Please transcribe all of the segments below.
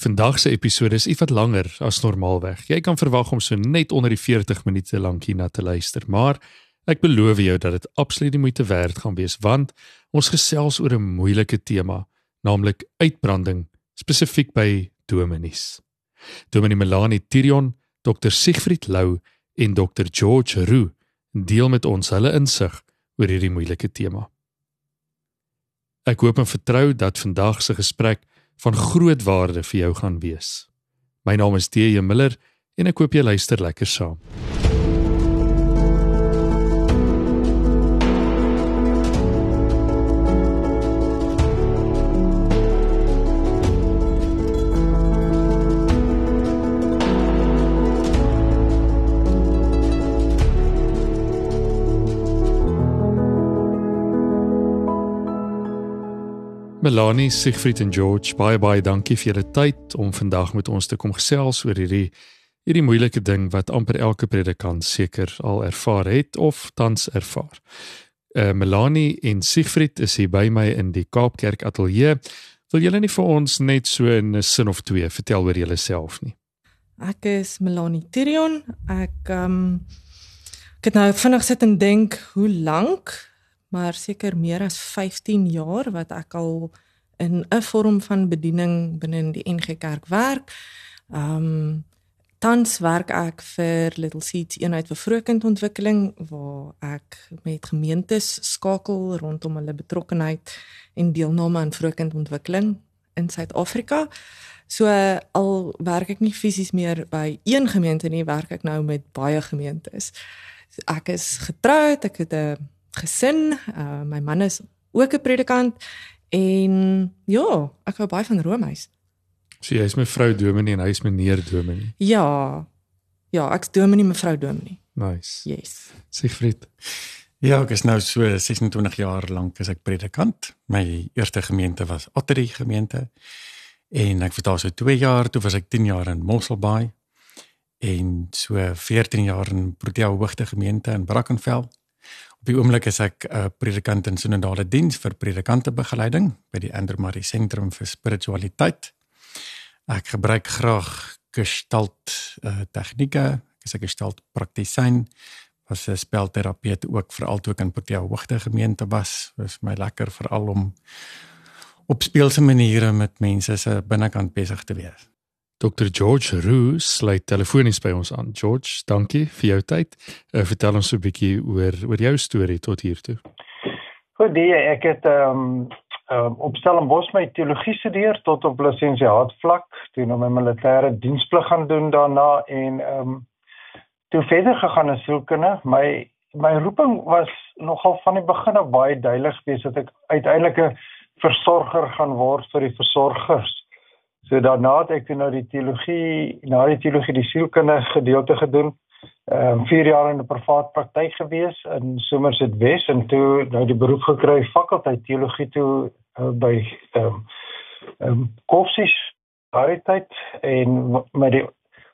Vandag se episode is ietwat langer as normaalweg. Jy kan verwag om so net onder die 40 minute lank hierna te luister, maar ek beloof jou dat dit absoluut die moeite werd gaan wees want ons gesels oor 'n moeilike tema, naamlik uitbranding, spesifiek by dominees. Dominee Melanie Tirion, Dr Siegfried Lou en Dr George Roo deel met ons hulle insig oor hierdie moeilike tema. Ek hoop en vertrou dat vandag se gesprek van groot waarde vir jou gaan wees. My naam is DJ Miller en ek hoop jy luister lekker saam. Melanie, Siegfried en George, baie baie dankie vir julle tyd om vandag met ons te kom gesels oor hierdie hierdie moeilike ding wat amper elke predikant seker al ervaar het of tans ervaar. Uh Melanie en Siegfried is hier by my in die Kaapkerk ateljee. Wil julle nie vir ons net so in 'n sin of twee vertel oor julleself nie? Ek is Melanie Tirion. Ek ehm um, ek het nou vinnig sit en dink hoe lank maar seker meer as 15 jaar wat ek al in 'n vorm van bediening binne in die NG Kerk werk. Um tans werk ek vir Little Seeds eenheid vir vroegkindontwikkeling waar ek met gemeentes skakel rondom hulle betrokkenheid en deelname aan vroegkindontwikkeling in Suid-Afrika. So al werk ek nie fisies meer by een gemeente nie, werk ek nou met baie gemeentes. Ek is getroud, ek het 'n gesin. Uh my man is ook 'n predikant en ja, ek hou baie van Romeis. So jy is mevrou Dominee en hy is meneer Dominee. Ja. Ja, ek's Dominee mevrou Dominee. Nice. Yes. Siegfried. Ja, ek is nou so 26 jaar lank as ek predikant. My eerste gemeente was Ottery gemeente. En ek was daar so 2 jaar, toe was ek 10 jaar in Mosselbaai en so 14 jaar in Protea Hoogte gemeente in Brackenfell. Op die oomblik is ek 'n uh, predikant in sinodale diens vir predikante begeleiding by die Andermarie Sentrum vir Spiritualiteit. Ek gebruik graag gestalt uh, tegnieke, ek 'n gestalt praktisyn was 'n spelterapeut ook veral toe ek in Protea Hoogte gemeente was. Is my lekker veral om op speelse maniere met mense se binnekant besig te wees. Dr George Roo sluit telefonies by ons aan. George, dankie vir jou tyd. Uh, vertel ons 'n bietjie oor oor jou storie tot hier toe. Goed, die, ek het ehm um, um, op Stellenbosch my teologie studeer tot op lisensiaat vlak, toe nou my militêre diensplig gaan doen daarna en ehm um, toe verder gegaan in sielkunde. My my roeping was nogal van die begin af baie duidelik geweest dat ek uiteindelik 'n versorger gaan word vir die versorgers. So daarna het ek nou die teologie, na die teologie die sielkunde gedeelte gedoen. Ehm um, 4 jaar in 'n privaat praktyk gewees in Somerset Wes en toe nou die beroep gekry fakulteit teologie toe uh, by ehm um, ehm um, Koffsies Pariteit en met die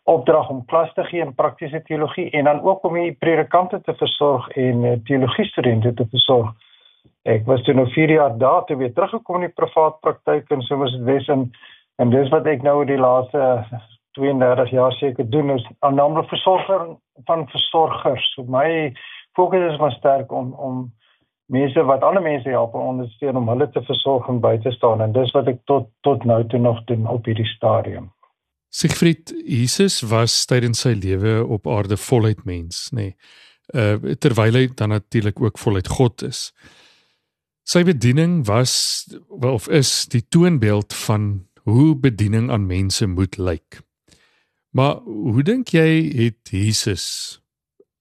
opdrag om klas te gee in praktiese teologie en dan ook om die predikante te versorg en uh, teologie studente te versorg. Ek was toe nou 4 jaar daar toe weer teruggekom in die privaat praktyk in Somerset Wes en En dis wat ek nou die laaste 32 jaar seker doen is naamlik versorger van versorgers. So my fokus is maar sterk om om mense wat ander mense help en ondersteun om hulle te versorg en by te staan en dis wat ek tot tot nou toe nog doen op hierdie stadium. Siegfried Jesus was tydens sy lewe op aarde voluit mens, nê. Nee. Uh terwyl hy dan natuurlik ook voluit God is. Sy bediening was of is die toonbeeld van hoe bediening aan mense moet lyk. Maar hoe dink jy het Jesus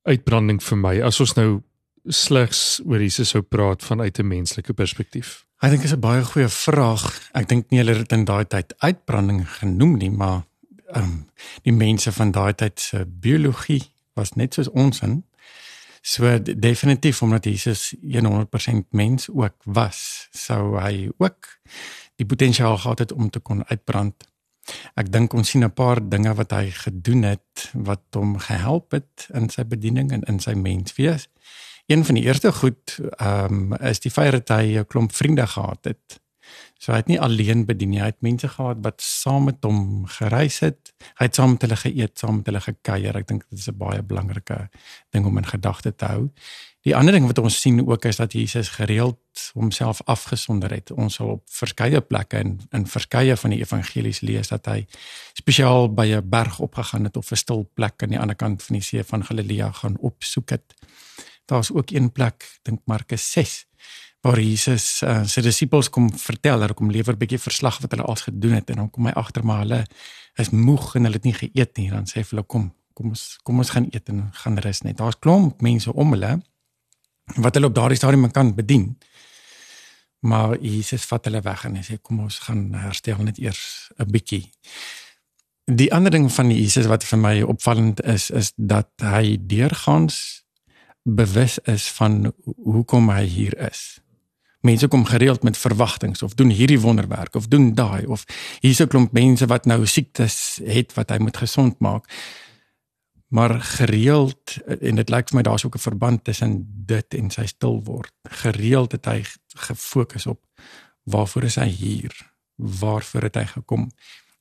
uitbranding vir my as ons nou slegs oor Jesus sou praat vanuit 'n menslike perspektief? Ek dink dit is 'n baie goeie vraag. Ek dink nie hulle het in daai tyd uitbranding genoem nie, maar ehm um, die mense van daai tyd se biologie was net soos ons in. So definitief omdat Jesus 100% mens ook was, sou hy ook die potensiaal gehad het om te kon uitbrand. Ek dink ons sien 'n paar dinge wat hy gedoen het wat hom gehelp het in sy bediening en in sy menswees. Een van die eerste goed ehm um, is die feit dat hy 'n klomp vriende gehad het. So hy het nie alleen bedien nie, hy het mense gehad wat saam met hom gereis het. Hy het saam met hulle geëet, saam met hulle gekuier. Ek dink dit is 'n baie belangrike ding om in gedagte te hou. Die ander ding wat ons sien ook is dat Jesus gereeld homself afgesonder het. Ons sal op verskeie plekke in in verskeie van die evangelies lees dat hy spesiaal by 'n berg opgegaan het of 'n stil plek aan die ander kant van die see van Galilea gaan opsoek het. Daar's ook een plek, dink Markus 6, waar Jesus uh, sy disippels kom vertel, hulle kom lewer 'n bietjie verslag wat hulle al gedoen het en dan kom hy agter maar hulle is moeg en hulle het nie geëet nie. Dan sê hy vir hulle kom, kom ons kom ons gaan eet en gaan rus net. Daar's klomp mense om hulle wat hulle op daardie stadium kan bedien. Maar Jesus vat hulle weg en hy sê kom ons gaan herstel net eers 'n bietjie. Die ander ding van Jesus wat vir my opvallend is is dat hy deurgaans bewus is van hoekom hy hier is. Mense kom gereeld met verwagtinge of doen hierdie wonderwerk of doen daai of hier's 'n klomp mense wat nou siektes het wat hy moet gesond maak maar gereeld en dit lyk vir my daar's ook 'n verband tussen dit en sy stil word. Gereeld het hy gefokus op waarvoor is hy hier? Waarvoor het hy gekom?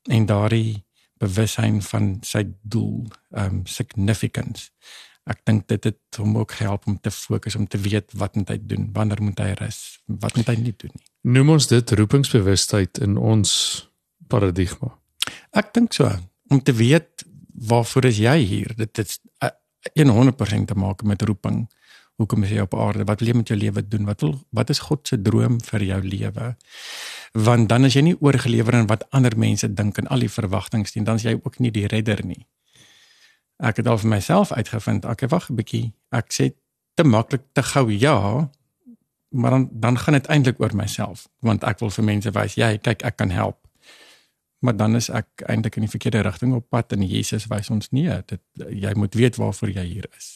En daardie bewussyn van sy doel, um significance. Ek dink dit het hom ook gehelp om te fokus om te weet wat moet hy doen? Wanneer moet hy rus? Wat moet hy nie doen nie? Noem ons dit roepingsbewustheid in ons paradigma. Ek dink so om te weet waarvoor is jy hier? Dit is 100% te maak met roeping. Hoekom is jy op aarde? Wat wil jy met jou lewe doen? Wat wil wat is God se droom vir jou lewe? Want dan as jy nie oorgelewer aan wat ander mense dink en al die verwagtinge dien, dan is jy ook nie die redder nie. Ek het al vir myself uitgevind, ek wag 'n bietjie. Ek sê te maklik te gou ja, maar dan dan gaan dit eintlik oor myself, want ek wil vir mense wys, jy kyk ek kan help maar dan is ek eintlik in die verkeerde rigting op pad en Jesus wys ons nee, dit jy moet weet waarvoor jy hier is.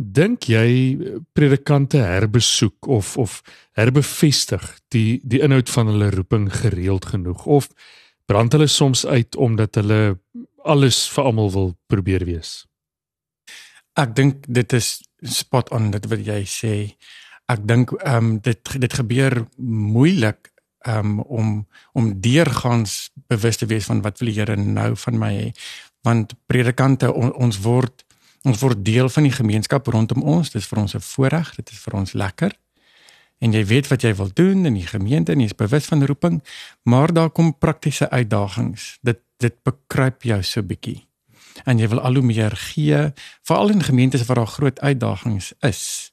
Dink jy predikante herbesoek of of herbevestig die die inhoud van hulle roeping gereeld genoeg of brand hulle soms uit omdat hulle alles vir almal wil probeer wees? Ek dink dit is spot on dit wat jy sê. Ek dink ehm um, dit dit gebeur moeilik um, om om deurgangs bewus te wees van wat wil die Here nou van my hê. Want predikante on, ons word ons word deel van die gemeenskap rondom ons. Dis vir ons 'n voorreg dit is vir ons lekker. En jy weet wat jy wil doen in die gemeente en jy is bewus van roeping maar daar kom praktiese uitdagings. Dit dit bekruip jou so bietjie. En jy wil al hoe meer gee veral in gemeentes waar daar groot uitdagings is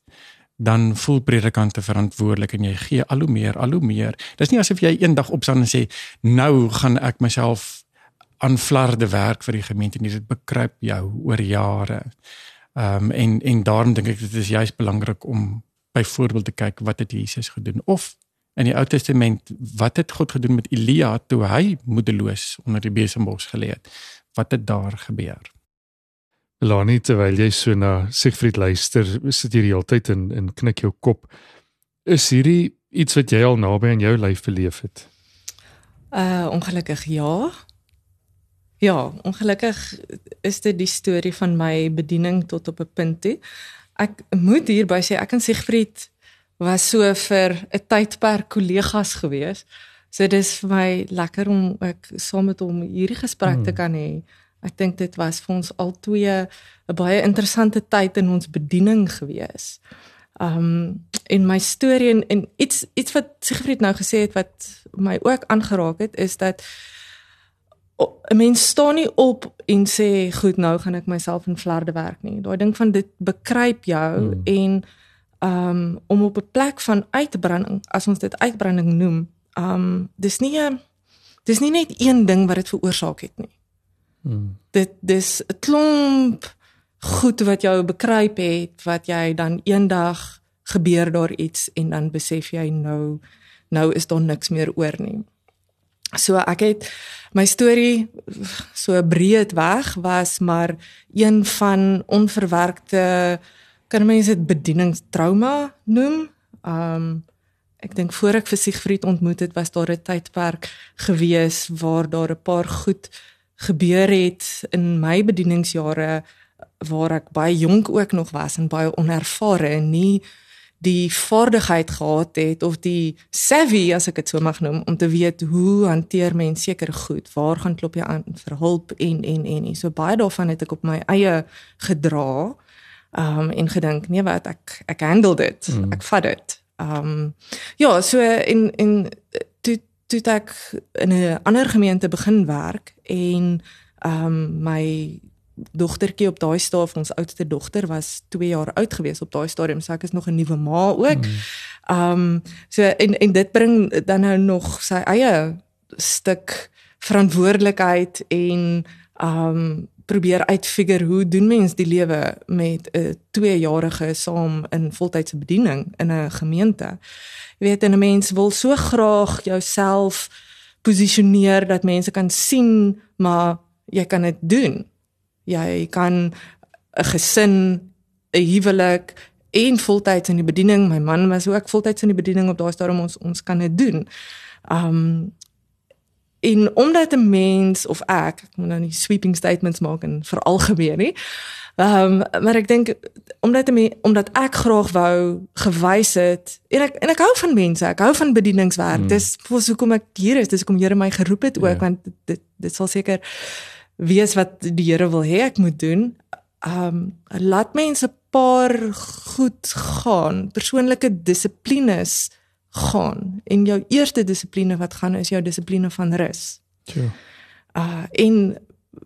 dan voel predikante verantwoordelik en jy gee al hoe meer, al hoe meer. Dis nie asof jy eendag opstaan en sê nou gaan ek myself aan flarde werk vir die gemeente nie. Dit bekruip jou oor jare. Ehm um, en en daarom dink ek dit is juist belangrik om byvoorbeeld te kyk wat het Jesus gedoen of in die Ou Testament wat het God gedoen met Elia toe hy moedeloos onder die besembos gelê het. Wat het daar gebeur? Lani terwyl jy so na Siegfried luister, sit jy die hele tyd in in knik jou kop. Is hierdie iets wat jy al naby aan jou lyf beleef het? Uh ongelukkig ja. Ja, ongelukkig is dit die storie van my bediening tot op 'n punt toe. Ek moet hierby sê ek en Siegfried was so vir 'n tydperk kollegas gewees. So dis vir my lekker om ek saam met hom hierdie gesprek hmm. te kan hê. Ek dink dit was vir ons albei 'n baie interessante tyd in ons bediening gewees. Um en my storie en, en iets iets wat Sigrid nou gesê het wat my ook aangeraak het is dat 'n mens staan nie op en sê goed nou gaan ek myself in flarde werk nie. Daai ding van dit bekruip jou hmm. en um om op 'n plek van uitbranding as ons dit uitbranding noem, um dis nie 'n dis nie net een ding wat dit veroorsaak het nie. Dit dis 'n klomp goed wat jou bekruip het wat jy dan eendag gebeur daar iets en dan besef jy nou nou is daar niks meer oor nie. So ek het my storie so breed weg was maar een van onverwerkte kan mense dit bedieningstrauma noem. Um ek dink voor ek vir Siegfried ontmoet het was daar 'n tydperk gewees waar daar 'n paar goed gebeur het in my bedieningsjare waar ek baie jonk ook nog was en baie onervare en nie die vaardigheid gehad het of die savvy as ek dit so mag noem om te weet hoe hanteer mens seker goed waar gaan klop jy aan vir hulp en en en en so baie daarvan het ek op my eie gedra um en gedink nee wat ek ek handle dit. Mm. ek vat dit. Um ja so in in toe ek in 'n ander gemeente begin werk en um my dogtertjie op daai stadium ons oudste dogter was 2 jaar oud gewees op daai stadium so ek is nog 'n nuwe ma ook. Ehm mm. um, so en en dit bring dan nou nog sy eie stuk verantwoordelikheid en ehm um, probeer uitfigure hoe doen mens die lewe met 'n 2-jarige saam in voltydse bediening in 'n gemeente. Jy weet 'n mens wil so graag jouself posisioneer dat mense kan sien maar jy kan dit doen jy kan 'n gesin, 'n huwelik en voltyds in die bediening. My man was ook voltyds in die bediening op daai stadium ons ons kan dit doen. Um en omdat 'n mens of ek, ek moet nou nie sweeping statements maak en veralgemeen nie. Ehm um, maar ek dink omdat me, omdat ek graag wou gewys het en ek en ek hou van mense, ek hou van bedieningswerk. Hmm. Dis hoekom ek hier is, dis hoekom Here my geroep het ook yeah. Ja. want dit dit sal seker weet wat die Here wil hê ek moet doen. Um laat mense 'n paar goed gaan, persoonlike dissiplines gaan. En jou eerste dissipline wat gaan is jou dissipline van rus. Ja. Uh en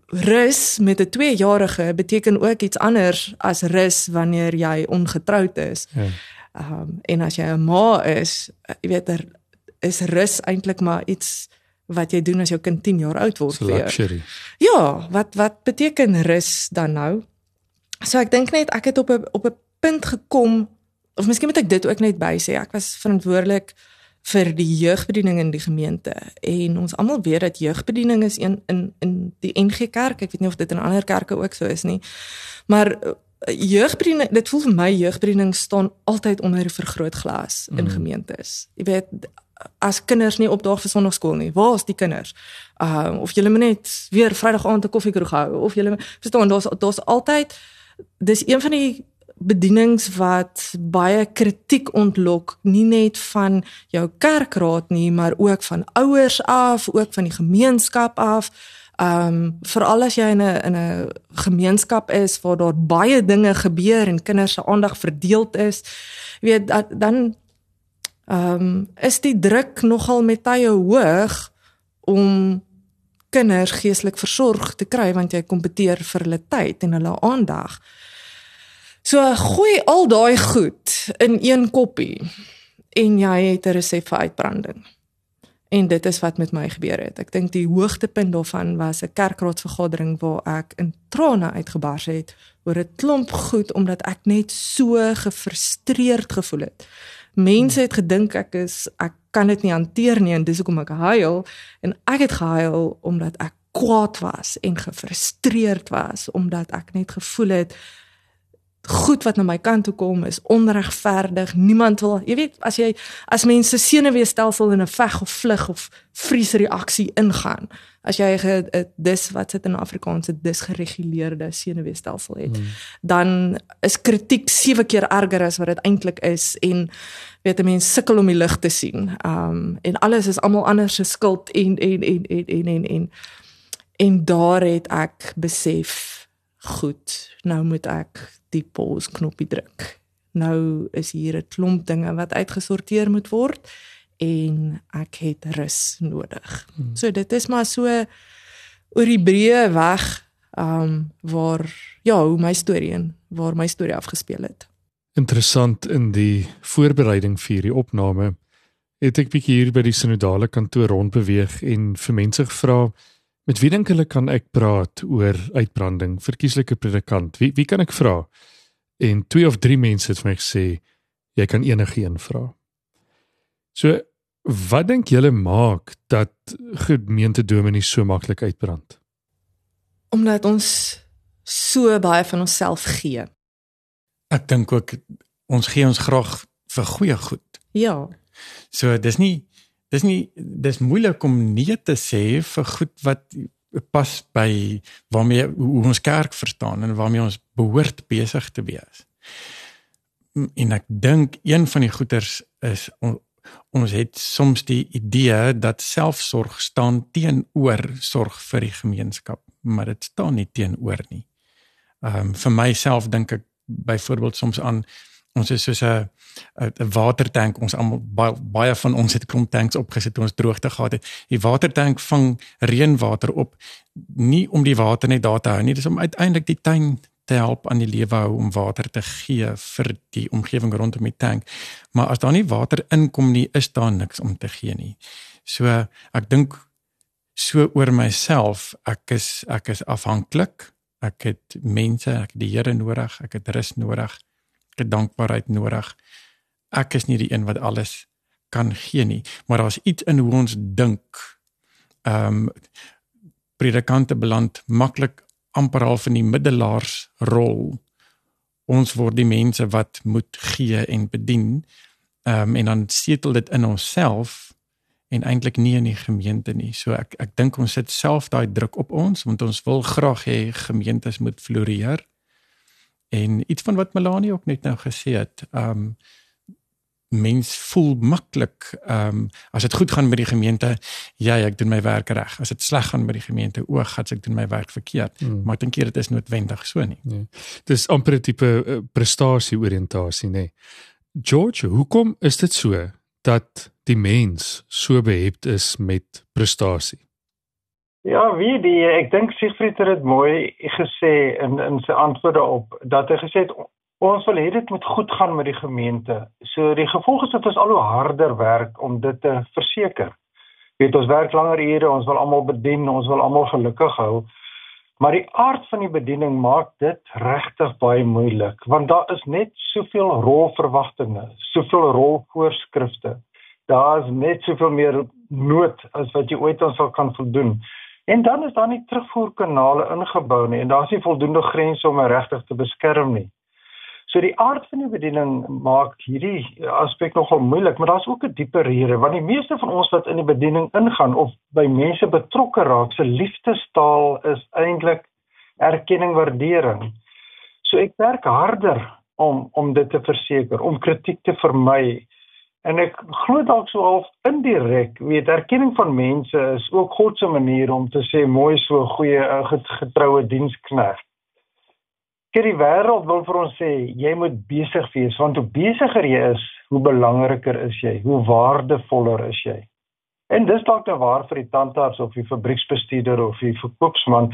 rus met 'n 2-jarige beteken ook iets anders as rus wanneer jy ongetroud is. Ja. Um en as jy 'n ma is, jy weet er is rus eintlik maar iets wat jy doen as jou kind 10 jaar oud word vir luxury. Ja, wat wat beteken rus dan nou? So ek dink net ek het op 'n op 'n punt gekom of miskien moet ek dit ook net by sê. Ek was verantwoordelik vir die jeugbediening in die gemeente en ons almal weet dat jeugbediening is een in in die NG Kerk. Ek weet nie of dit in ander kerke ook so is nie. Maar eh, jeugbediening, dit voel vir my jeugbediening staan altyd onder 'n vergrootglas in mm. gemeentes. Jy weet as kinders nie opdaag vir sonnaarskool nie. Waar is die kinders? Uh of julle moet net weer Vrydag aand 'n koffiekroeg hou of julle verstaan daar's daar's altyd dis een van die bedienings wat baie kritiek ontlok nie net van jou kerkraad nie maar ook van ouers af ook van die gemeenskap af um veral as jy in 'n in 'n gemeenskap is waar daar baie dinge gebeur en kinders se aandag verdeeld is jy weet dan Ehm um, is die druk nogal met tye hoog om kinders geestelik versorg te kry want jy kompeteer vir hulle tyd en hulle aandag. So gooi al daai goed in een koppie en jy het 'n resep vir uitbranding. En dit is wat met my gebeur het. Ek dink die hoogtepunt daarvan was 'n kerkraadsvergadering waar ek in trane uitgebars het oor 'n klomp goed omdat ek net so gefrustreerd gevoel het mense het gedink ek is ek kan dit nie hanteer nie en dis hoekom ek huil en ek het gehuil omdat ek kwaad was en gefrustreerd was omdat ek net gevoel het goed wat na my kant toe kom is onregverdig. Niemand wil, jy weet, as jy as mense senuweestelsel in 'n veg of vlug of vriesreaksie ingaan, as jy 'n dis wat sit in Afrikaans 'n disgereguleerde senuweestelsel het, mm. dan is kritiek sewe keer erger as wat dit eintlik is en weet 'n mens sukkel om die lig te sien. Um en alles is almal anders se skuld en en en en en en en en daar het ek besef goed, nou moet ek die pause knoppie druk. Nou is hier 'n klomp dinge wat uitgesorteer moet word en ek het rus nodig. Hmm. So dit is maar so oor die breë weg um waar ja, hoe my storie en waar my storie afgespeel het. Interessant in die voorbereiding vir hierdie opname het ek bietjie hier by die sinodale kantoor rondbeweeg en vir mense gevra met wie dink hulle kan ek praat oor uitbranding verkieslike predikant wie wie kan ek vra en twee of drie mense het vir my gesê jy kan enige een vra. So wat dink julle maak dat gemeente dominee so maklik uitbrand? Omdat ons so baie van onsself gee. Ek dink ook ons gee ons graag vir goeie goed. Ja. So dis nie dis nie dis moeilik om nee te sê vir goed wat pas by waarmee hoe ons kerk verstaan en waarmee ons behoort besig te wees. en ek dink een van die goeters is on, ons het soms die idee dat selfsorg staan teenoor sorg vir die gemeenskap, maar dit staan nie teenoor nie. Ehm um, vir myself dink ek byvoorbeeld soms aan ons is soos 'n 'n watertank ons almal baie, baie van ons het klomp tanks opgesit toe ons droogte gehad het. Die watertank vang reënwater op nie om die water net daar te hou nie, dis om uiteindelik die tuin te help aan die lewe hou om water te gee vir die omgewing rondom die tank. Maar as daar nie water inkom nie, is daar niks om te gee nie. So ek dink so oor myself, ek is ek is afhanklik. Ek het mense, ek het die Here nodig, ek het rus nodig het dankbaarheid nodig. Ek is nie die een wat alles kan gee nie, maar daar's iets in hoe ons dink. Ehm um, predikante beland maklik amper half in die middelaarsrol. Ons word die mense wat moet gee en bedien. Ehm um, en dan setel dit in onsself en eintlik nie in die gemeente nie. So ek ek dink ons sit self daai druk op ons want ons wil graag hê gemeentes moet floreer. En iets van wat Melanie ook net nou gesê het, ehm um, mens voel maklik ehm um, as dit goed gaan met die gemeente, ja, ek doen my werk reg. As dit sleg gaan met die gemeente, o, gats ek doen my werk verkeerd. Hmm. Maar ek dink dit is noodwendig so nie. Nee. Dis amper 'n tipe uh, prestasie oriëntasie, nê. Nee. George, hoekom is dit so dat die mens so behept is met prestasie? Ja, wie die ek dink Siegfried het dit mooi gesê in in sy antwoorde op dat hy gesê het ons wil hê dit moet goed gaan met die gemeente. So die gevolg is dat ons al hoe harder werk om dit te verseker. Weet ons werk langer ure, ons wil almal bedien, ons wil almal gelukkig hou. Maar die aard van die bediening maak dit regtig baie moeilik want daar is net soveel rolverwagtinge, soveel rolvoorskrifte. Daar is net soveel meer nood as wat jy ooit ons sal kan voldoen. En dan is daar nie terugvoerkanale ingebou nie en daar's nie voldoende grense om regtig te beskerm nie. So die aard van die bediening maak hierdie aspek nogal moeilik, maar daar's ook 'n dieper rede want die meeste van ons wat in die bediening ingaan of by mense betrokke raak, se liefdestaal is eintlik erkenning, waardering. So ek werk harder om om dit te verseker, om kritiek te vermy, En ek glo dalk so half indirek, weet erkenning van mense is ook God se manier om te sê mooi so goeie eh, getroue diensknegt. Kyk die wêreld wil vir ons sê jy moet besig wees want hoe besigger jy is, hoe belangriker is jy, hoe waardevoller is jy. En dis dalk te waar vir die tandarts of die fabrieksbestuurder of die verkoopsman,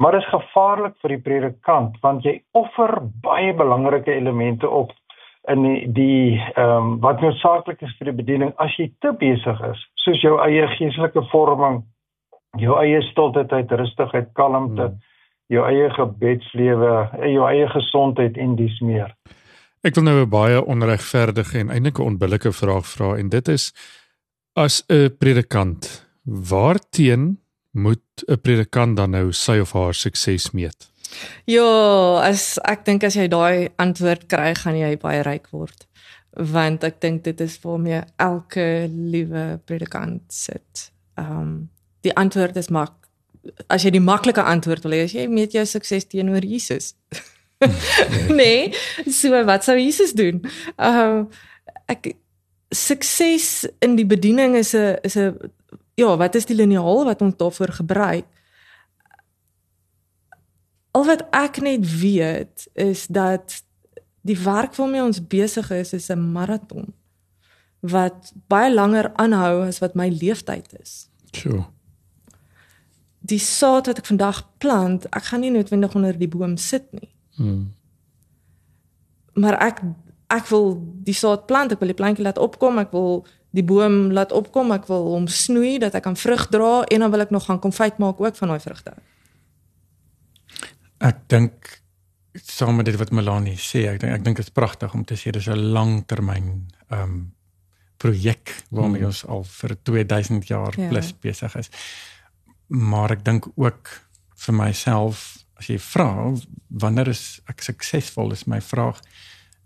maar dit is gevaarlik vir die predikant want jy offer baie belangrike elemente op in die ehm um, wat noodsaaklik is vir die bediening as jy te besig is soos jou eie geestelike vorming jou eie stiltheid rustigheid kalmte hmm. jou eie gebedslewe en jou eie gesondheid en dies meer ek wil nou 'n baie onregverdige en eintlik 'n onbillike vraag vra en dit is as 'n predikant waarteen moet 'n predikant dan nou sy of haar sukses meet Ja, as ek dink as jy daai antwoord kry, gaan jy baie ryk word. Want ek dink dit is waarmee elke liewe predikant sit. Ehm um, die antwoord is mak as jy die maklike antwoord wil hê, as jy met jou sukses teenoor Jesus. nee, so wat sou Jesus doen? Ehm uh, ek sukses in die bediening is 'n is 'n ja, wat is die liniaal wat ons daarvoor gebruik? Al wat ek net weet is dat die werk waarmee ons besig is is 'n maraton wat baie langer aanhou as wat my leeftyd is. Sure. Die saad wat ek vandag plant, ek gaan nie noodwendig onder die boom sit nie. Hmm. Maar ek ek wil die saad plant, ek wil die plantjie laat opkom, ek wil die boom laat opkom, ek wil hom snoei dat hy kan vrug dra en dan wil ek nog gaan konfyt maak ook van daai vrugte. Ek dink saam met dit wat Melanie sê, ek dink ek dink dit is pragtig om te sê dis 'n langtermyn ehm um, projek waarmee hmm. ons al vir 2000 jaar ja. plus besig is. Maar ek dink ook vir myself as jy vra wanneer is ek suksesvol is my vraag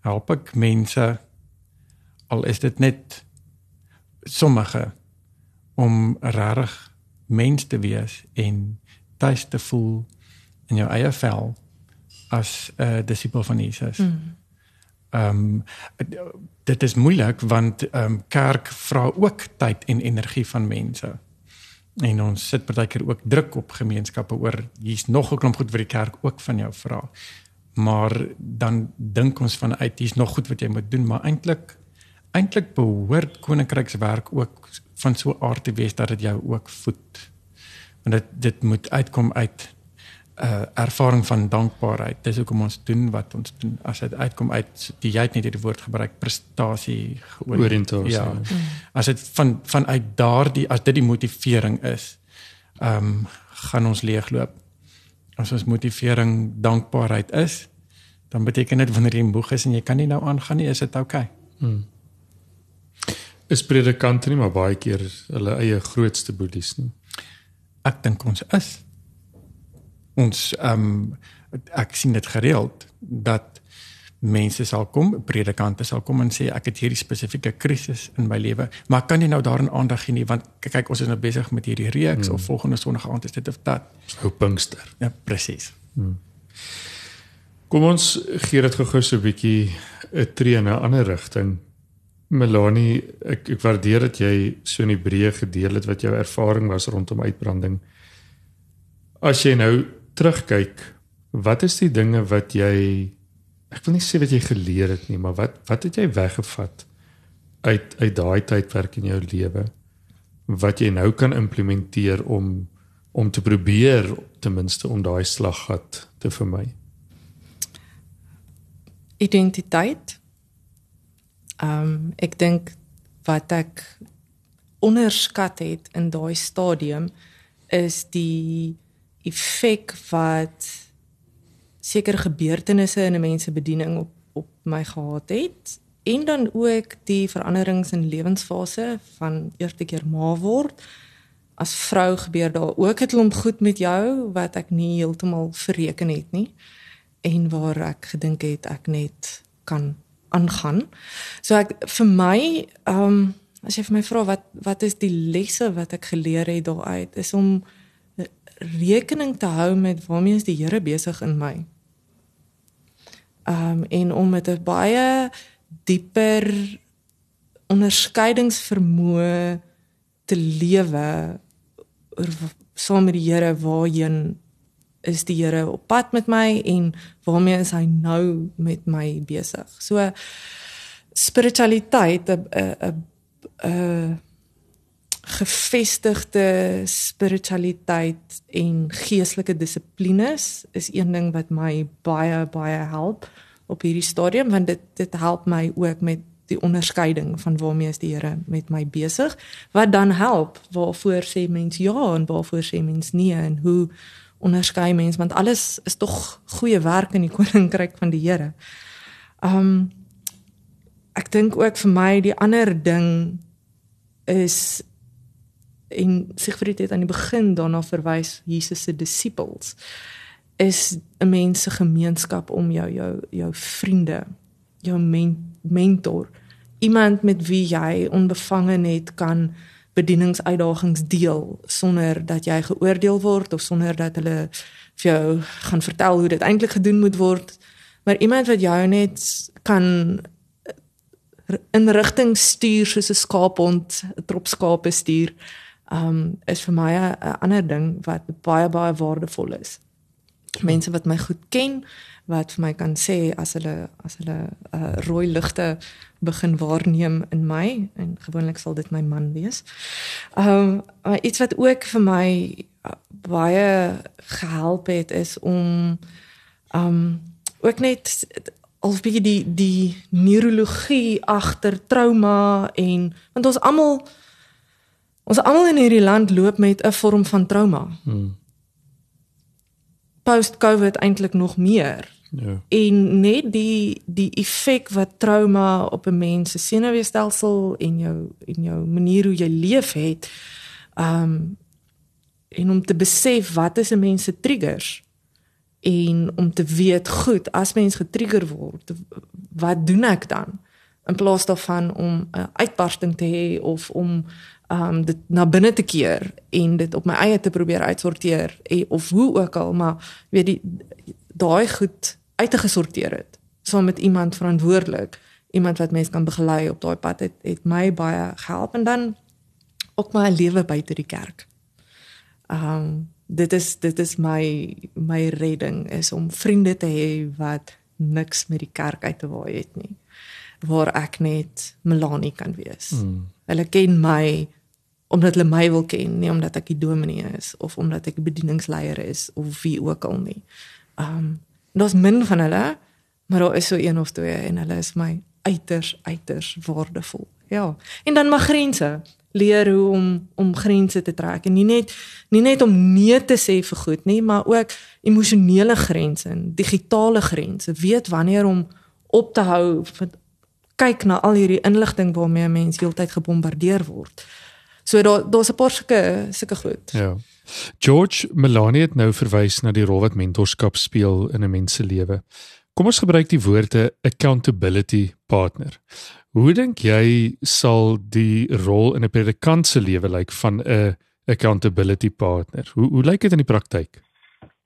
help ek mense al is dit net sommige om regtig mens te wees en tuis te voel in jou eie vel as 'n uh, disipel van Jesus. Mm. Ehm um, dit is moeilik want ehm um, kerk vra ook tyd en energie van mense. En ons sit partykeer ook druk op gemeenskappe oor hier's nog 'n klomp goed wat die kerk ook van jou vra. Maar dan dink ons vanuit hier's nog goed wat jy moet doen, maar eintlik eintlik behoort koninkrykswerk ook van so aard te wees dat dit jou ook voed. Want dit dit moet uitkom uit 'n uh, ervaring van dankbaarheid. Dis hoekom ons doen wat ons doen. As dit uitkom uit die jy het net hierdie woord gebruik prestasie oriëntasie. Ja. As dit van vanuit daardie as dit die motivering is, ehm um, gaan ons leegloop. As ons motivering dankbaarheid is, dan beteken dit wanneer jy moeg is en jy kan nie nou aangaan nie, is dit oukei. Okay. Hmm is predikante nie maar baie keer hulle eie grootste boedies nie. Ek dink ons is ons ehm um, ek sien dit gereeld dat mense sal kom, predikante sal kom en sê ek het hierdie spesifieke krisis in my lewe, maar kan jy nou daarin aandag gee nie want kyk ons is nou besig met hierdie reeks hmm. of volgende sonderdag aand is dit of dat. Ou Pinkster. Ja, presies. Hmm. Kom ons gee dit gou-gou so 'n bietjie 'n tree in 'n ander rigting. Melanie, ek ek waardeer dat jy so in die breë gedeel het wat jou ervaring was rondom uitbranding. As jy nou terugkyk, wat is die dinge wat jy ek wil nie sê wat jy geleer het nie, maar wat wat het jy weggevat uit uit daai tydperk in jou lewe wat jy nou kan implementeer om om te probeer ten minste om daai slaggat te vermy? Identiteit Ehm um, ek dink wat ek onderskat het in daai stadium is die effek wat sekere gebeurtenisse in 'n mens se bediening op op my gehad het en dan ook die veranderings in lewensfase van eerste keer ma word as vrou gebeur daar ook 'n klomp goed met jou wat ek nie heeltemal verreken het nie en waar ek gedink het ek net kan aangaan. So ek vir my, ehm um, as jy vir my vra wat wat is die lesse wat ek geleer het daaruit is om rekening te hou met waarmee is die Here besig in my. Ehm um, en om met 'n baie dieper onderskeidingsvermoë te lewe saam met die Here waarheen is die Here op pad met my en waarmee is hy nou met my besig. So spiritualiteit 'n 'n 'n gefestigde spiritualiteit en geestelike dissiplines is een ding wat my baie baie help op hierdie stadium want dit dit help my ook met die onderskeiding van waarmee is die Here met my besig wat dan help waarvoor sê mens ja en waarvoor sê mens nee en hoe onderskei mens want alles is tog goeie werk in die koninkryk van die Here. Um ek dink ook vir my die ander ding is in Sigfried het aan die begin daarna verwys Jesus se disippels. Is 'n mens se gemeenskap om jou jou jou vriende, jou men, mentor, iemand met wie jy onbevange net kan bedieningsuitdagings deel sonder dat jy geoordeel word of sonder dat hulle vir jou gaan vertel hoe dit eintlik gedoen moet word. Maar iemand wat jou net kan in rigting stuur soos 'n skaaphond 'n trop skape stuur um is vir my 'n ander ding wat baie baie waardevol is mense wat my goed ken wat vir my kan sê as hulle as hulle uh, rooi ligte begin waarneem in my en gewoonlik sal dit my man wees. Um maar iets wat ook vir my uh, baie gehelp het is om um ook net al bietjie die die neurologie agter trauma en want ons almal ons almal in hierdie land loop met 'n vorm van trauma. Hmm. Post COVID eintlik nog meer. Ja. En net die die effek wat trauma op 'n mens se senuweestelsel en jou en jou manier hoe jy leef het. Um en om te besef wat is 'n mens se triggers en om te weet goed as mens getrigger word, wat doen ek dan? In plaas daarvan om 'n uitbarsting te hê of om um dit na binne te keer en dit op my eie te probeer uitsorteer of hoe ook al maar weet die daai goed uitgesorteer het saam met iemand verantwoordelik, iemand wat mens kan begelei op daai pad het, het my baie gehelp en dan ook my lewe buite die kerk. Um, dit is dit is my my redding is om vriende te hê wat niks met die kerk uit te waai het nie waar ek net Melanie kan wees. Mm. Hulle ken my omdat hulle my wil ken, nie omdat ek die dominee is of omdat ek die bedieningsleier is of wie ook al nie. Um daar's min van hulle, maar daar is so een of twee en hulle is my uiters uiters waardevol. Ja. En dan mag grense leer hoe om om grense te trek en nie net nie net om nee te sê vir goed nie, maar ook emosionele grense en digitale grense. Weet wanneer om op te hou kyk na al hierdie inligting waarmee 'n mens heeltyd gebombardeer word. So daar daar's 'n paar sulke sulke goed. Ja. George Melanie het nou verwys na die rol wat mentorskap speel in 'n mens se lewe. Kom ons gebruik die woorde accountability partner. Hoe dink jy sal die rol in 'n predikant se lewe lyk van 'n accountability partner? Hoe hoe lyk dit in die praktyk?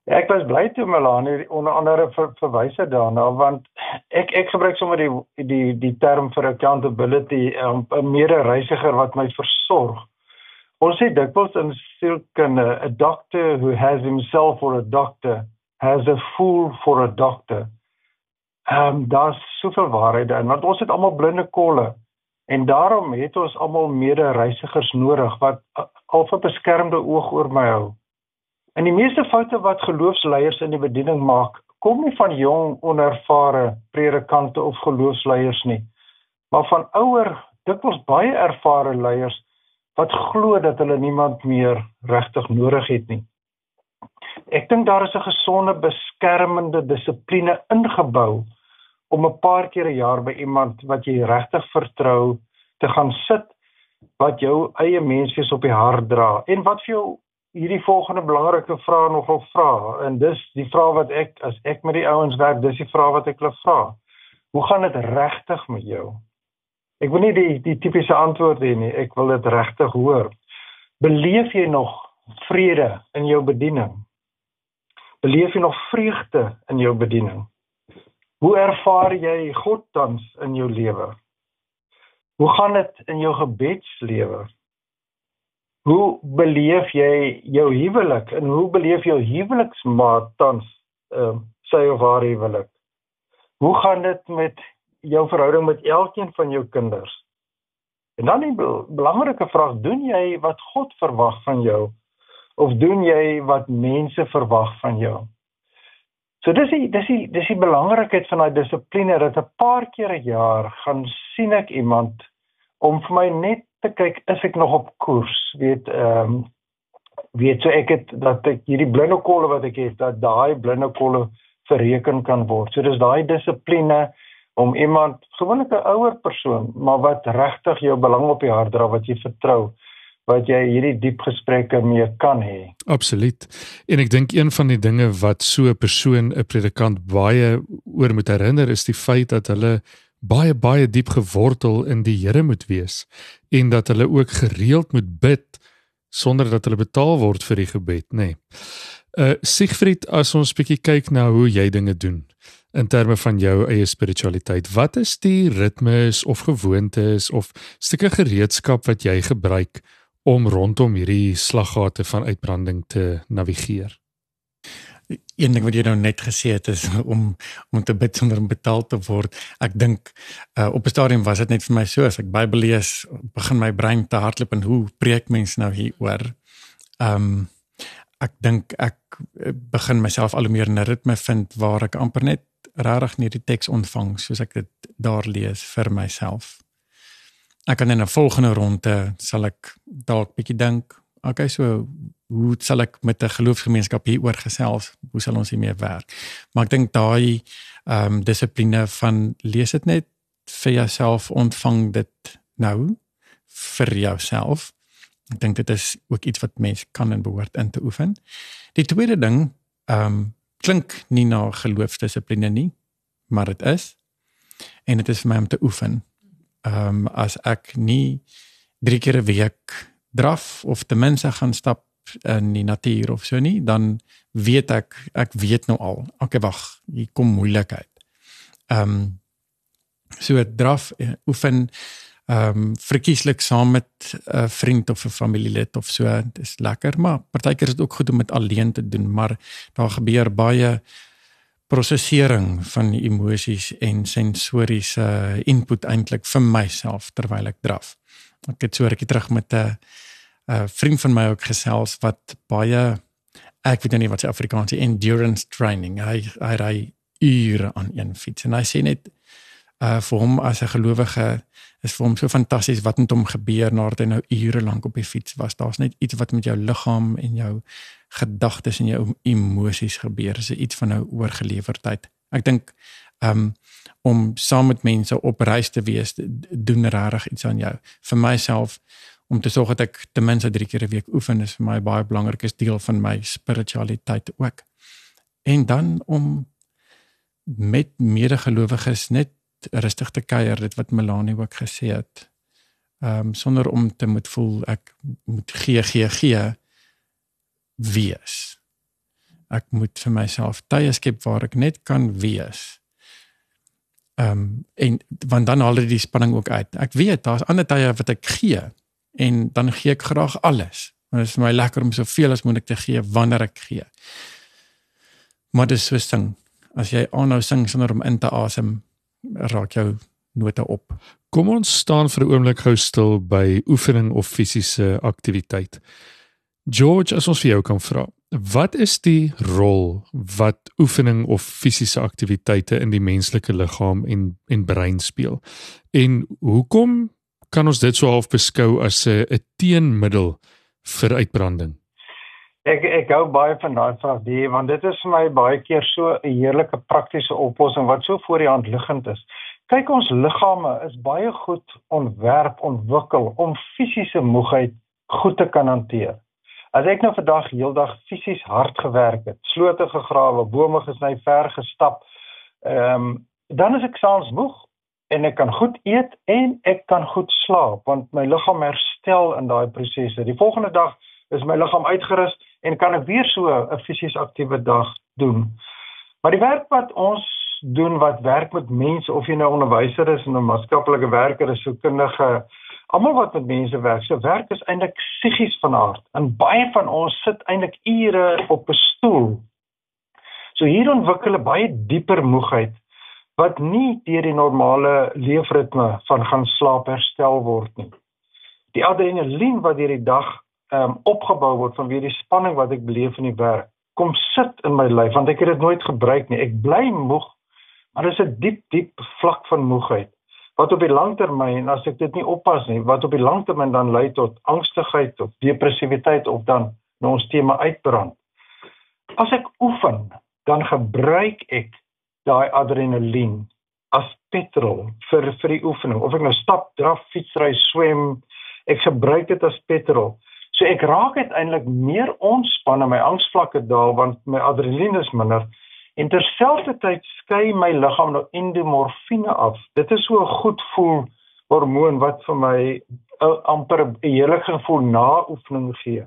Ja, ek was bly toe Melanie onder andere ver, verwys het daarna want ek ek gebruik sommer die die die term vir accountability um, 'n um, mede-reisiger wat my versorg. Ons sê dikwels in sielkunde 'n doctor who has himself for a doctor has a fool for a doctor. Ehm um, daar's soveel waarheid daarin want ons het almal blinde kolle en daarom het ons almal mede-reisigers nodig wat al 'n beskermde oog oor my hou. En die meeste foute wat geloofsleiers in die bediening maak, kom nie van jong onervare predikante of geloofsleiers nie, maar van ouer, dikwels baie ervare leiers wat glo dat hulle niemand meer regtig nodig het nie. Ek dink daar is 'n gesonde beskermende dissipline ingebou om 'n paar keer 'n jaar by iemand wat jy regtig vertrou te gaan sit wat jou eie menswees op die hart dra en wat vir jou hierdie volgende belangrike vraag nogal vra en dis die vraag wat ek as ek met die ouens werk, dis die vraag wat ek hulle vra. Hoe gaan dit regtig met jou? Ek wil nie die die tipiese antwoord hê nie, ek wil dit regtig hoor. Beleef jy nog vrede in jou bediening? Beleef jy nog vreugde in jou bediening? Hoe ervaar jy God tans in jou lewe? Hoe gaan dit in jou gebedslewe? Hoe beleef jy jou huwelik en hoe beleef jou huweliksmaat tans ehm uh, sy of haar huwelik? Hoe gaan dit met jou verhouding met elkeen van jou kinders? En dan 'n belangrike vraag, doen jy wat God verwag van jou of doen jy wat mense verwag van jou? So dis die dis die dis die belangrikheid van daai dissipline dat 'n paar keer 'n jaar gaan sien ek iemand om vir my net te kyk is ek nog op koers weet ehm um, weet so ek het dat ek hierdie blinde kolle wat ek het dat daai blinde kolle verreken kan word so dis daai dissipline om iemand gewoonlik 'n ouer persoon maar wat regtig jou belang op die hart dra wat jy vertrou wat jy hierdie diep gesprekke mee kan hê. Absoluut. En ek dink een van die dinge wat so 'n persoon 'n predikant baie oor moet herinner is die feit dat hulle baie baie diep gewortel in die Here moet wees en dat hulle ook gereeld moet bid sonder dat hulle betaal word vir die gebed, nê. Nee. Uh Siegfried, as ons bietjie kyk na hoe jy dinge doen in terme van jou eie spiritualiteit, wat is die ritmes of gewoontes of stukke gereedskap wat jy gebruik om rondom hierdie slaggate van uitbranding te navigeer? een ding wat jy nou net gesê het is om om te bid sonder om betaal te word. Ek dink uh, op 'n stadium was dit net vir my so as ek Bybel lees, begin my brein te hardloop en hoe preek mense nou hieroor? Ehm um, ek dink ek uh, begin myself al hoe meer in 'n ritme vind waar ek amper net regtig net die teks ontvang soos ek dit daar lees vir myself. Ek kan in 'n volgende ronde sal ek dalk bietjie dink, okay, so hoe sal ek met 'n geloofsgemeenskap hieroor gesels? Hoe sal ons hiermee werk? Maar ek dink daai ehm um, dissipline van lees dit net vir jouself, ontvang dit nou vir jouself. Ek dink dit is ook iets wat mens kan en behoort in te oefen. Die tweede ding ehm um, klink nie na geloofsdissipline nie, maar dit is en dit is vir my om te oefen. Ehm um, as ek nie drie keer 'n week draf of ten minste gaan stap in die natuur of so nie, dan weet ek ek weet nou al. Okay, wag, hier kom moeilikheid. Ehm um, so draf uh, oefen ehm um, verkieslik saam met 'n uh, vriend of 'n familielid of so dis lekker maar partykeer is dit ook goed om dit alleen te doen maar daar gebeur baie prosesering van emosies en sensoriese input eintlik vir myself terwyl ek draf. Ek het so rukkie terug met 'n 'n vriend van my ook gesels wat baie ek weet nou nie wat se Afrikaans is endurance training. Hy hy ry ure aan een fiets en hy sê net uh vir hom as 'n gelowige is vir hom so fantasties wat met hom gebeur nadat hy nou ure lank op die fiets was. Daar's net iets wat met jou liggaam en jou gedagtes en jou emosies gebeur. Dis iets van nou oorgelewerdheid. Ek dink um om saam met mense op reis te wees doen regtig iets aan jou. Vir myself om te sorg dat ek ten minste 3 keer 'n week oefen is vir my baie belangrik is deel van my spiritualiteit ook. En dan om met medegelowiges net rustig te kuier, dit wat Melanie ook gesê het. Ehm um, sonder om te moet voel ek moet gee gee gee wees. Ek moet vir myself tye skep waar ek net kan wees. Ehm um, en want dan haal dit die spanning ook uit. Ek weet daar's ander tye wat ek gee en dan gee ek graag alles. Want dit is vir my lekker om soveel as moontlik te gee wanneer ek gee. Maar dis so sing. As jy aanhou sing sonder om in te asem, raak jou note op. Kom ons staan vir 'n oomblik gou stil by oefening of fisiese aktiwiteit. George, as ons vir jou kan vra, wat is die rol wat oefening of fisiese aktiwiteite in die menslike liggaam en en brein speel? En hoekom kan ons dit so half beskou as 'n 'n teenmiddel vir uitbranding? Ek ek gou baie van daai vraag die want dit is vir my baie keer so 'n heerlike praktiese oplossing wat so voor die hand liggend is. Kyk ons liggame is baie goed ontwerp ontwikkel om fisiese moegheid goed te kan hanteer. As ek nou vandag heeldag fisies hard gewerk het, slote gegrawe, bome gesny, ver gestap, ehm um, dan is ek saans moeg en ek kan goed eet en ek kan goed slaap want my liggaam herstel in daai prosesse. Die volgende dag is my liggaam uitgerus en kan ek weer so 'n fisies aktiewe dag doen. Maar die werk wat ons doen wat werk met mense of jy nou onderwyser is en 'n maatskaplike werker is, so kundige, almal wat met mense werk, so werk is eintlik psigies van aard. En baie van ons sit eintlik ure op 'n stoel. So hier ontwikkel 'n baie dieper moegheid wat nie deur die normale leefritme van gaan slaap herstel word nie. Die adrenalien wat deur die dag ehm um, opgebou word vanweë die spanning wat ek beleef in die werk kom sit in my lyf want ek het dit nooit gebruik nie. Ek bly moeg, maar dis 'n diep diep vlak van moegheid wat op die langtermyn as ek dit nie oppas nie, wat op die langtermyn dan lei tot angstigheid of depressiwiteit of dan nou ons tema uitbrand. As ek oefen, dan gebruik ek daai adrenalien as petrol vir vir die oefening. Of ek nou stap, draf, fietsry, swem, ek gebruik dit as petrol. So ek raak uiteindelik meer ontspanne, my angsvlakke daal want my adrenalien is minder en terselfdertyd skei my liggaam nou endomorfine af. Dit is so 'n goed voel hormoon wat vir my uh, amper 'n heerlike gevoel na oefening gee.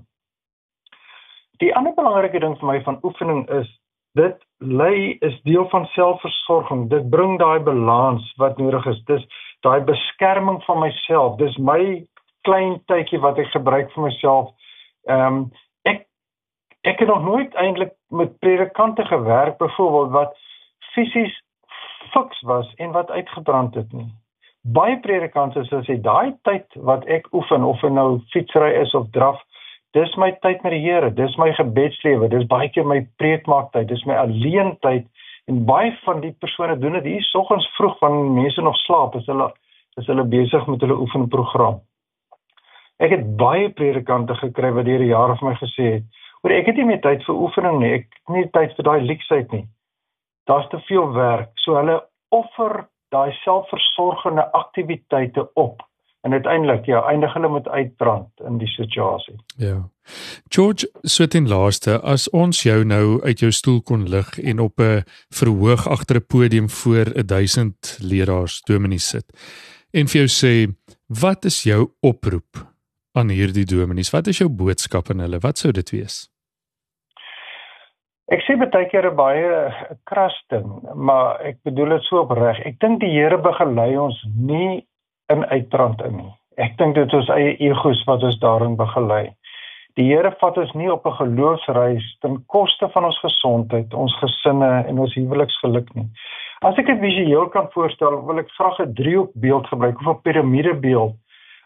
Die ander belangrike ding vir my van oefening is dit lei is deel van selfversorging. Dit bring daai balans wat nodig is. Dis daai beskerming van myself. Dis my klein tydjie wat ek gebruik vir myself. Ehm um, ek ek het nog nooit eintlik met predikante gewerk byvoorbeeld wat fisies fiks was en wat uitgebrand het nie. Baie predikante sê as jy daai tyd wat ek oefen of en nou fietsry is of draf, dis my tyd met die Here, dis my gebedslewe, dis baie keer my preekmaaktyd, dis my alleen tyd en baie van die persone doen dit hier soggens vroeg wanneer mense nog slaap, is hulle is hulle besig met hulle oefenprogram. Ek het baie predikante gekry wat deur die jare vir my gesê het, "Oor ek het nie meer tyd vir oefening nie. Ek het nie tyd vir daai leksheid nie. Daar's te veel werk." So hulle offer daai selfversorgende aktiwiteite op en uiteindelik ja, eindig hulle met uitbrand in die situasie. Ja. George, so ten laaste, as ons jou nou uit jou stoel kon lig en op 'n verhoog agter 'n podium voor 1000 leraars dominees sit en vir jou sê, "Wat is jou oproep aan hierdie dominees? Wat is jou boodskap aan hulle? Wat sou dit wees? Ek sê baie keer 'n baie kras ding, maar ek bedoel dit so opreg. Ek dink die Here begelei ons nie in uitbrand in nie. Ek dink dit is ons eie egos wat ons daarin begelei. Die Here vat ons nie op 'n geloofsreis ten koste van ons gesondheid, ons gesinne en ons huweliksgeluk nie. As ek dit visueel kan voorstel, wil ek graag 'n driehoekbeeld gebruik of 'n piramidebeeld.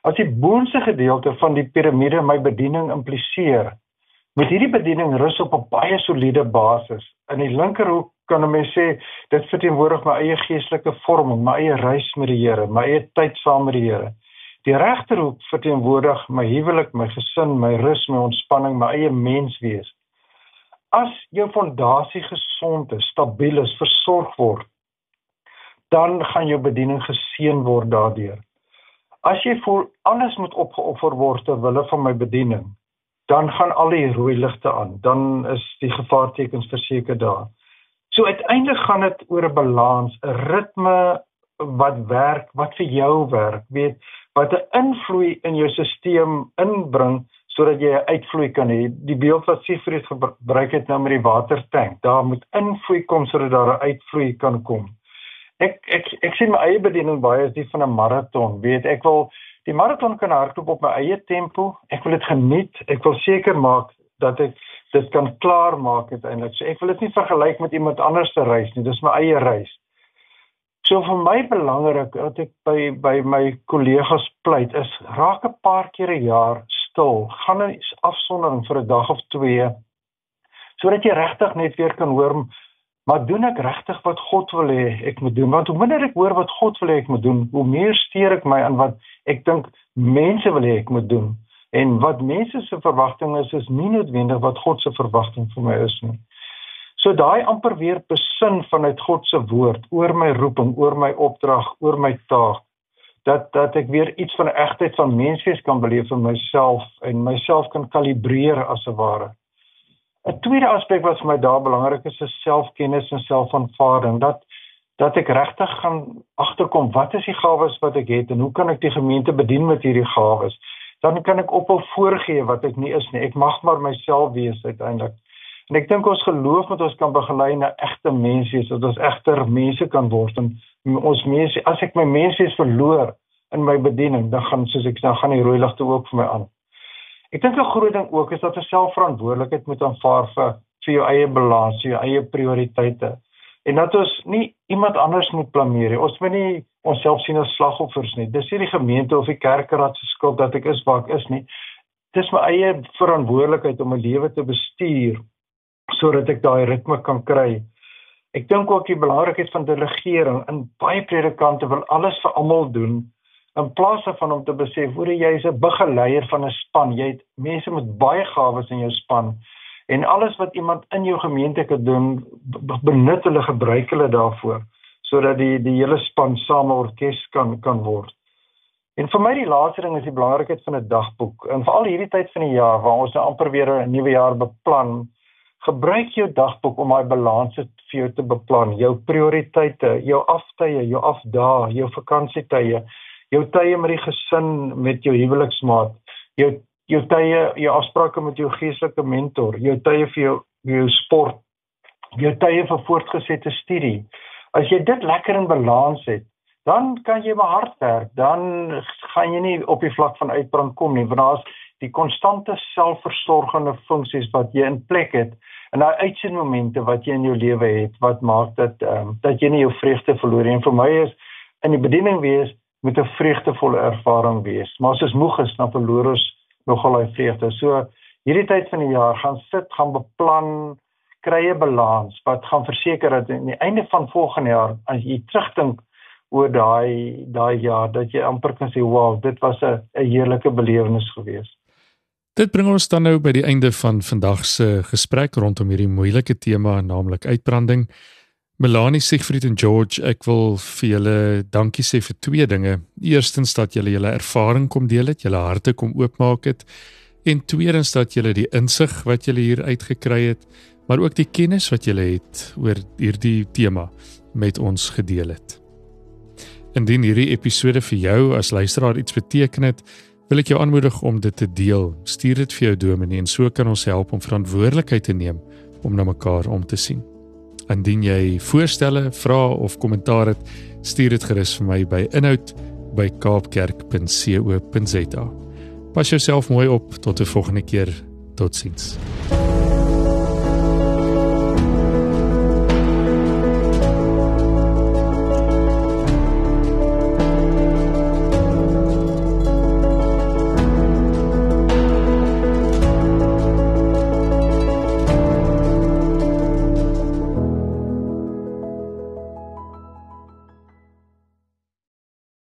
As die boonste gedeelte van die piramide my bediening impliseer, Met hierdie bediening rus op 'n baie soliede basis. In die linkerhoek kan 'n mens sê dit verteenwoordig my eie geestelike vorming, my eie reis met die Here, my eie tyd saam met die Here. Die regterhoek verteenwoordig my huwelik, my gesin, my rus, my ontspanning, my eie menswees. As jou fondasie gesond is, stabiel is, versorg word, dan gaan jou bediening geseën word daardeur. As jy voel alles moet opgeoffer word ter wille van my bediening, dan gaan al die rooi ligte aan. Dan is die gevaartekens verseker daar. So uiteindelik gaan dit oor 'n balans, 'n ritme wat werk, wat vir jou werk, weet wat 'n invloed in jou stelsel inbring sodat jy 'n uitvloei kan hê. Die beeld wat Siegfried gebruik het nou met die watertank, daar moet invloei kom sodat daar 'n uitvloei kan kom. Ek ek ek sien my eie bediening baie as die van 'n maraton, weet ek wil Die maraton kan hardloop op my eie tempo. Ek wil dit geniet. Ek wil seker maak dat ek dit kan klaar maak uiteindelik. So ek wil dit nie vergelyk met iemand anders se reis nie. Dis my eie reis. So vir my belangrik dat ek by by my kollegas pleit is raak 'n paar keer 'n jaar stil. Gaan 'n afsondering vir 'n dag of twee sodat jy regtig net weer kan hoor Maar doen ek regtig wat God wil hê ek moet doen? Want hoe minder ek hoor wat God wil hê ek moet doen, hoe meer steur ek my aan wat ek dink mense wil hê ek moet doen. En wat mense se verwagting is, is nie noodwendig wat God se verwagting vir my is nie. So daai amper weer besin vanuit God se woord oor my roeping, oor my opdrag, oor my taak dat dat ek weer iets van egtheid van menswees kan beleef vir myself en myself kan kalibreer as 'n ware. 'n Tweede aspek wat vir my daar belangrik is, is selfkennis en selfaanvaarding. Dat dat ek regtig gaan agterkom wat is die gawes wat ek het en hoe kan ek die gemeente bedien met hierdie gawes? Dan kan ek ophou voorgee wat ek nie is nie. Ek mag maar myself wees uiteindelik. En ek dink ons geloof moet ons kan begelei na egte mense, sodat ons egter mense kan word en ons mense as ek my mense verloor in my bediening, dan gaan soos ek dan gaan die rooi ligte ook vir my aan. Ek dink 'n groot ding ook is dat jy selfverantwoordelikheid moet aanvaar vir vir jou eie balans, jou eie prioriteite. En dat ons nie iemand anders moet blameer nie. Ons moet nie onsself sien as slagoffers nie. Dis nie die gemeente of die kerkraad se skuld dat ek is waar ek is nie. Dis my eie verantwoordelikheid om my lewe te bestuur sodat ek daai ritme kan kry. Ek dink ook die belangrikheid van delegering. In baie predikante wil alles vir almal doen in plaas daarvan om te besef hoe jy is 'n begeleier van 'n span. Jy het mense met baie gawes in jou span en alles wat iemand in jou gemeente kan doen, benut hulle gebruik hulle daarvoor sodat die die hele span saam 'n orkes kan kan word. En vir my die laaste ding is die belangrikheid van 'n dagboek. En veral hierdie tyd van die jaar waar ons nou amper weer 'n nuwe jaar beplan, gebruik jou dagboek om daai balans vir jou te beplan, jou prioriteite, jou aftye, jou afdae, jou vakansietye jou tye met die gesin, met jou huweliksmaat, jou jou tye, jou afsprake met jou geestelike mentor, jou tye vir jou jou sport, jou tye vir voortgesette studie. As jy dit lekker in balans het, dan kan jy maar hard werk. Dan gaan jy nie op die vlak van uitbrand kom nie, want daar's die konstante selfversorgende funksies wat jy in plek het en daai uitsendmomente wat jy in jou lewe het wat maak dat ehm um, dat jy nie jou vreugde verloor nie. En vir my is in die bediening wees moet 'n vreugdevolle ervaring wees. Maar as ons moeg is, dan verloor ons nogal daai vreugde. So hierdie tyd van die jaar gaan sit, gaan beplan, kry 'n balans wat gaan verseker dat aan die einde van volgende jaar as jy terugdink oor daai daai jaar dat jy amper kan sê wow, dit was 'n 'n heerlike belewenis geweest. Dit bring ons dan nou by die einde van vandag se gesprek rondom hierdie moeilike tema, naamlik uitbranding. Melanie Siegfried en George, ek wil vir julle dankie sê vir twee dinge. Eerstens dat julle julle ervaring kom deel het, julle harte kom oopmaak het en tweedens dat julle die insig wat julle hier uitgekry het, maar ook die kennis wat julle het oor hierdie tema met ons gedeel het. Indien hierdie episode vir jou as luisteraar iets beteken het, wil ek jou aanmoedig om dit te deel. Stuur dit vir jou dominee en so kan ons help om verantwoordelikheid te neem om na mekaar om te sien. Indien jy voorstelle, vrae of kommentaar het, stuur dit gerus vir my by inhoud@kaapkerk.co.za. Pas jouself mooi op tot 'n volgende keer. Totsiens.